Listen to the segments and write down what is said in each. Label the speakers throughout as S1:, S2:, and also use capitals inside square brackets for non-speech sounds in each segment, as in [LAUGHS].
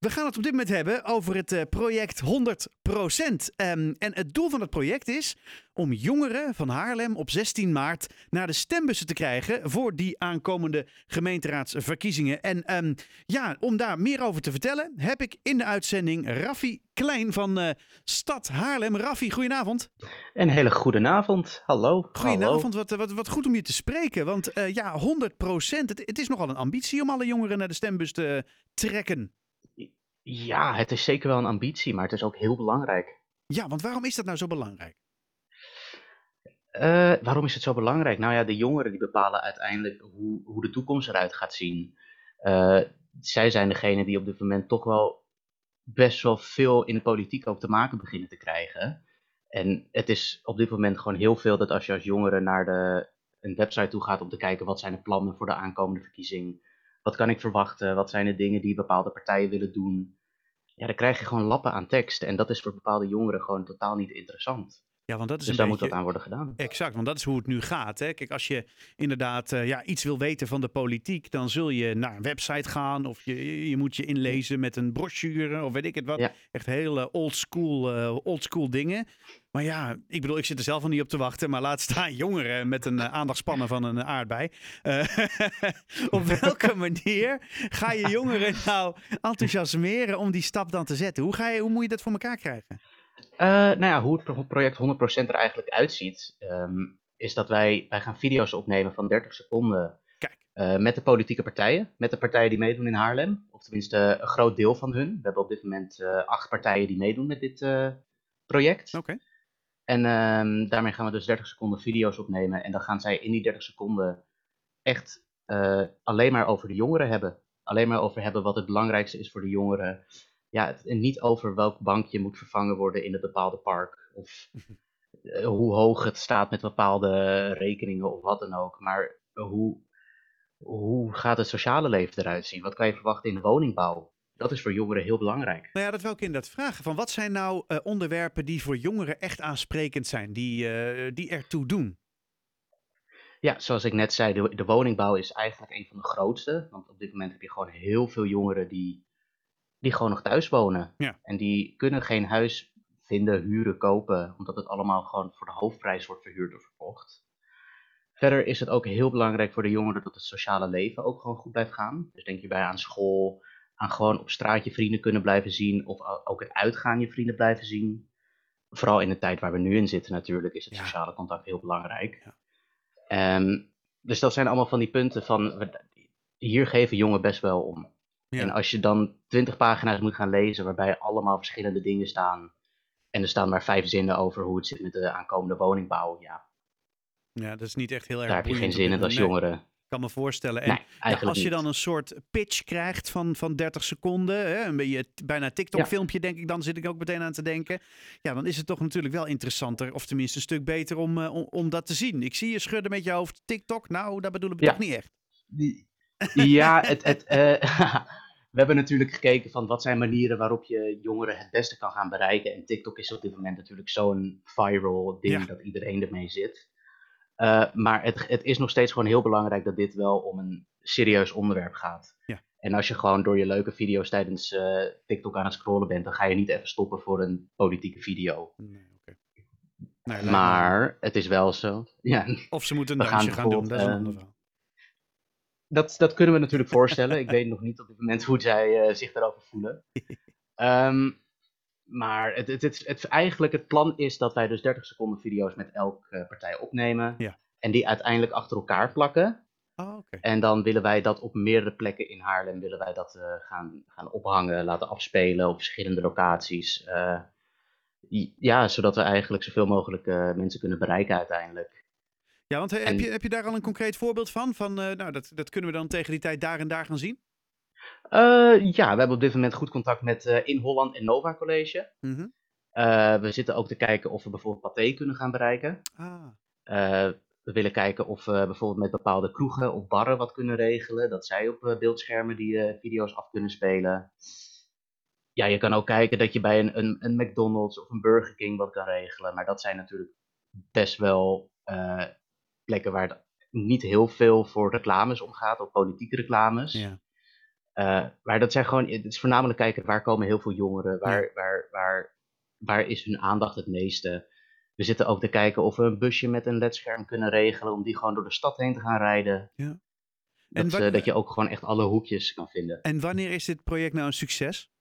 S1: We gaan het op dit moment hebben over het uh, project 100%. Um, en het doel van het project is om jongeren van Haarlem op 16 maart naar de stembussen te krijgen voor die aankomende gemeenteraadsverkiezingen. En um, ja, om daar meer over te vertellen, heb ik in de uitzending Raffi Klein van uh, Stad Haarlem. Raffi, goedenavond.
S2: Een hele goede avond. Hallo.
S1: Goedenavond, Wat, wat, wat goed om je te spreken. Want uh, ja, 100%, het, het is nogal een ambitie om alle jongeren naar de stembus te trekken.
S2: Ja, het is zeker wel een ambitie, maar het is ook heel belangrijk.
S1: Ja, want waarom is dat nou zo belangrijk?
S2: Uh, waarom is het zo belangrijk? Nou ja, de jongeren die bepalen uiteindelijk hoe, hoe de toekomst eruit gaat zien. Uh, zij zijn degene die op dit moment toch wel best wel veel in de politiek ook te maken beginnen te krijgen. En het is op dit moment gewoon heel veel dat als je als jongere naar de, een website toe gaat om te kijken wat zijn de plannen voor de aankomende verkiezing wat kan ik verwachten? Wat zijn de dingen die bepaalde partijen willen doen? Ja, dan krijg je gewoon lappen aan tekst. En dat is voor bepaalde jongeren gewoon totaal niet interessant.
S1: Ja, want dat is
S2: dus
S1: daar
S2: moet wat aan worden gedaan.
S1: Exact, want dat is hoe het nu gaat. Hè? Kijk, als je inderdaad uh, ja, iets wil weten van de politiek, dan zul je naar een website gaan of je, je moet je inlezen met een brochure of weet ik het wat.
S2: Ja.
S1: Echt hele old school, uh, old school dingen. Maar ja, ik bedoel, ik zit er zelf al niet op te wachten, maar laat staan jongeren met een uh, aandachtspannen van een aardbei. [LAUGHS] op welke [LAUGHS] manier ga je jongeren nou enthousiasmeren om die stap dan te zetten? Hoe, ga je, hoe moet je dat voor elkaar krijgen?
S2: Uh, nou ja, hoe het project 100% er eigenlijk uitziet, um, is dat wij, wij gaan video's opnemen van 30 seconden
S1: Kijk.
S2: Uh, met de politieke partijen, met de partijen die meedoen in Haarlem, of tenminste een groot deel van hun. We hebben op dit moment uh, acht partijen die meedoen met dit project.
S1: Oké. Okay.
S2: En um, daarmee gaan we dus 30 seconden video's opnemen en dan gaan zij in die 30 seconden echt alleen maar over de jongeren hebben. Alleen maar over hebben wat het belangrijkste is voor de jongeren ja, het, niet over welk bankje moet vervangen worden in het bepaalde park. Of uh, [LAUGHS] hoe hoog het staat met bepaalde rekeningen of wat dan ook. Maar hoe, hoe gaat het sociale leven eruit zien? Wat kan je verwachten in de woningbouw? Dat is voor jongeren heel belangrijk.
S1: Nou ja, dat wil ik inderdaad vragen. Van wat zijn nou uh, onderwerpen die voor jongeren echt aansprekend zijn, die, uh, die ertoe doen?
S2: Ja, zoals ik net zei, de, de woningbouw is eigenlijk een van de grootste. Want op dit moment heb je gewoon heel veel jongeren die die gewoon nog thuis wonen.
S1: Ja.
S2: En die kunnen geen huis vinden, huren, kopen, omdat het allemaal gewoon voor de hoofdprijs wordt verhuurd of verkocht. Verder is het ook heel belangrijk voor de jongeren dat het sociale leven ook gewoon goed blijft gaan. Dus denk je bij aan school, aan gewoon op straat je vrienden kunnen blijven zien, of ook het uitgaan je vrienden blijven zien. Vooral in de tijd waar we nu in zitten natuurlijk, is het
S1: Ja.
S2: sociale contact heel belangrijk.
S1: Ja.
S2: Ehm, dus dat zijn allemaal van die punten van, hier geven jongen best wel om.
S1: Ja.
S2: En als je dan twintig pagina's moet gaan lezen waarbij allemaal verschillende dingen staan. En er staan maar vijf zinnen over hoe het zit met de aankomende woningbouw. Ja,
S1: ja, dat is niet echt heel erg
S2: daar heb je geen zin in als
S1: moment. Nee,
S2: jongere.
S1: Ik kan me voorstellen. En
S2: Nee,
S1: ja,
S2: eigenlijk
S1: als je dan een soort pitch krijgt van, van 30 seconden, hè, een beetje bijna TikTok-filmpje, denk ik, dan zit ik ook meteen aan te denken. Ja, dan is het toch natuurlijk wel interessanter, of tenminste een stuk beter om, eh, om, om dat te zien. Ik zie je schudden met je hoofd. TikTok, nou, dat bedoel ik
S2: Ja.
S1: toch niet echt.
S2: Ja, het, het, eh, [LAUGHS] we hebben natuurlijk gekeken van wat zijn manieren waarop je jongeren het beste kan gaan bereiken. En TikTok is op dit moment natuurlijk zo'n viral ding
S1: Ja.
S2: dat iedereen ermee zit. Eh, maar het, het is nog steeds gewoon heel belangrijk dat dit wel om een serieus onderwerp gaat.
S1: Ja.
S2: En als je gewoon door je leuke video's tijdens eh, TikTok aan het scrollen bent, dan ga je niet even stoppen voor een politieke video.
S1: Nee, oké. Nee, me-
S2: Maar het is wel zo. Ja,
S1: Of ze moeten een
S2: gaan
S1: dansje gaan doen, dat is een ander verhaal.
S2: Dat, dat kunnen we natuurlijk voorstellen. Ik weet nog niet op dit moment hoe zij eh, zich daarover voelen. Ehm, maar het, het, het, het, eigenlijk het plan is dat wij dus 30 seconden video's met elke partij opnemen.
S1: Ja.
S2: En die uiteindelijk achter elkaar plakken.
S1: Oh, oké.
S2: En dan willen wij dat op meerdere plekken in Haarlem willen wij dat, eh, gaan, gaan ophangen, laten afspelen op verschillende locaties. Eh, ja, zodat we eigenlijk zoveel mogelijk eh, mensen kunnen bereiken uiteindelijk.
S1: Ja, want he- heb,
S2: En-
S1: je, heb je daar al een concreet voorbeeld van? Van, eh, nou, dat, dat kunnen we dan tegen die tijd daar en daar gaan zien?
S2: Eh, ja, we hebben op dit moment goed contact met eh, In Holland en Nova College.
S1: Mhm.
S2: We zitten ook te kijken of we bijvoorbeeld Pathé kunnen gaan bereiken.
S1: Ah,
S2: we willen kijken of we bijvoorbeeld met bepaalde kroegen of barren wat kunnen regelen. Dat zij op beeldschermen die video's af kunnen spelen. Ja, je kan ook kijken dat je bij een, een, een McDonald's of een Burger King wat kan regelen. Maar dat zijn natuurlijk best wel plekken waar het niet heel veel voor reclames omgaat, of politieke reclames.
S1: ja.
S2: Uh, maar dat zijn gewoon, het is voornamelijk kijken waar komen heel veel jongeren, waar, waar, waar, waar is hun aandacht het meeste. We zitten ook te kijken of we een busje met een ledscherm kunnen regelen om die gewoon door de stad heen te gaan rijden. Ja. Dat, en wanneer... dat je ook gewoon echt alle hoekjes kan vinden.
S1: En wanneer is dit project nou een succes?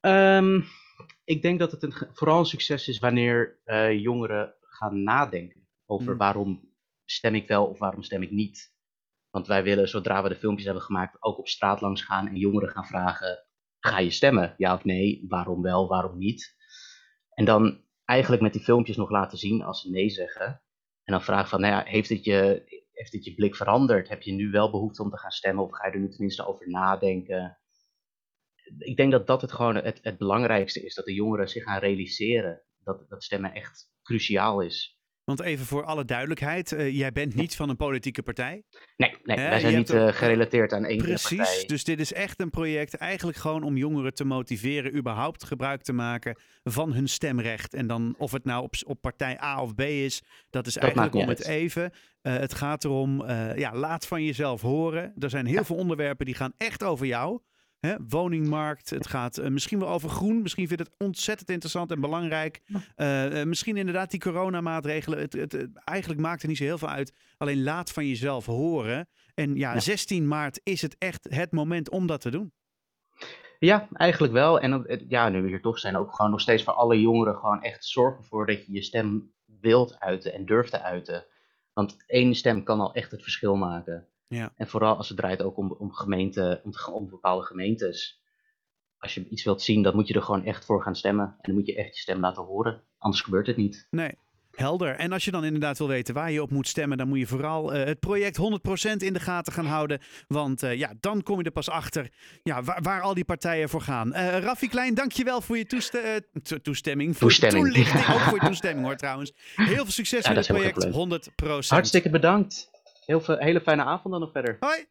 S2: Um, ik denk dat het een, vooral een succes is wanneer uh, jongeren gaan nadenken over hmm. waarom stem ik wel of waarom stem ik niet. Want wij willen, zodra we de filmpjes hebben gemaakt, ook op straat langs gaan en jongeren gaan vragen: ga je stemmen? Ja of nee? Waarom wel, waarom niet? En dan eigenlijk met die filmpjes nog laten zien als ze nee zeggen. En dan vragen van, nou ja, heeft het je, heeft je blik veranderd? Heb je nu wel behoefte om te gaan stemmen of ga je er nu tenminste over nadenken? Ik denk dat dat het gewoon het, het belangrijkste is, dat de jongeren zich gaan realiseren dat, dat stemmen echt cruciaal is.
S1: Want even voor alle duidelijkheid, uh, jij bent niet van een politieke partij.
S2: Nee, nee wij zijn niet uh, gerelateerd aan één
S1: Precies,
S2: partij.
S1: Precies, dus dit is echt een project eigenlijk gewoon om jongeren te motiveren überhaupt gebruik te maken van hun stemrecht. En dan of het nou op, op partij A of B is, dat is eigenlijk om het even. Uh, het gaat erom, ja, laat van jezelf horen. Er zijn heel veel onderwerpen die gaan echt over jou. Hè, woningmarkt. Het gaat uh, misschien wel over groen. Misschien vindt het ontzettend interessant en belangrijk. Uh, uh, misschien inderdaad die coronamaatregelen. Het, het, het, eigenlijk maakt er niet zo heel veel uit. Alleen laat van jezelf horen. En ja, ja, 16 maart is het echt het moment om dat te doen.
S2: Ja, eigenlijk wel. En ja, nu we hier toch zijn, ook gewoon nog steeds voor alle jongeren gewoon echt zorgen ervoor dat je je stem wilt uiten en durft te uiten. Want één stem kan al echt het verschil maken. Ja. En vooral als het draait ook om, om, gemeente, om, om bepaalde gemeentes. Als je iets wilt zien, dan moet je er gewoon echt voor gaan stemmen. En dan moet je echt je stem laten horen. Anders gebeurt het niet.
S1: Nee. Helder. En als je dan inderdaad wil weten waar je op moet stemmen, dan moet je vooral uh, het project 100% in de gaten gaan houden. Want uh, ja, dan kom je er pas achter ja, waar, waar al die partijen voor gaan. Uh, Raffi Klein, dankjewel voor je toeste toestemming. Voor
S2: toestemming.
S1: toelichting. Ook voor je [LAUGHS] toestemming hoor trouwens. Heel veel succes ja, met het project 100%.
S2: Hartstikke bedankt. Heel veel, hele fijne avond dan nog verder.
S1: Hoi!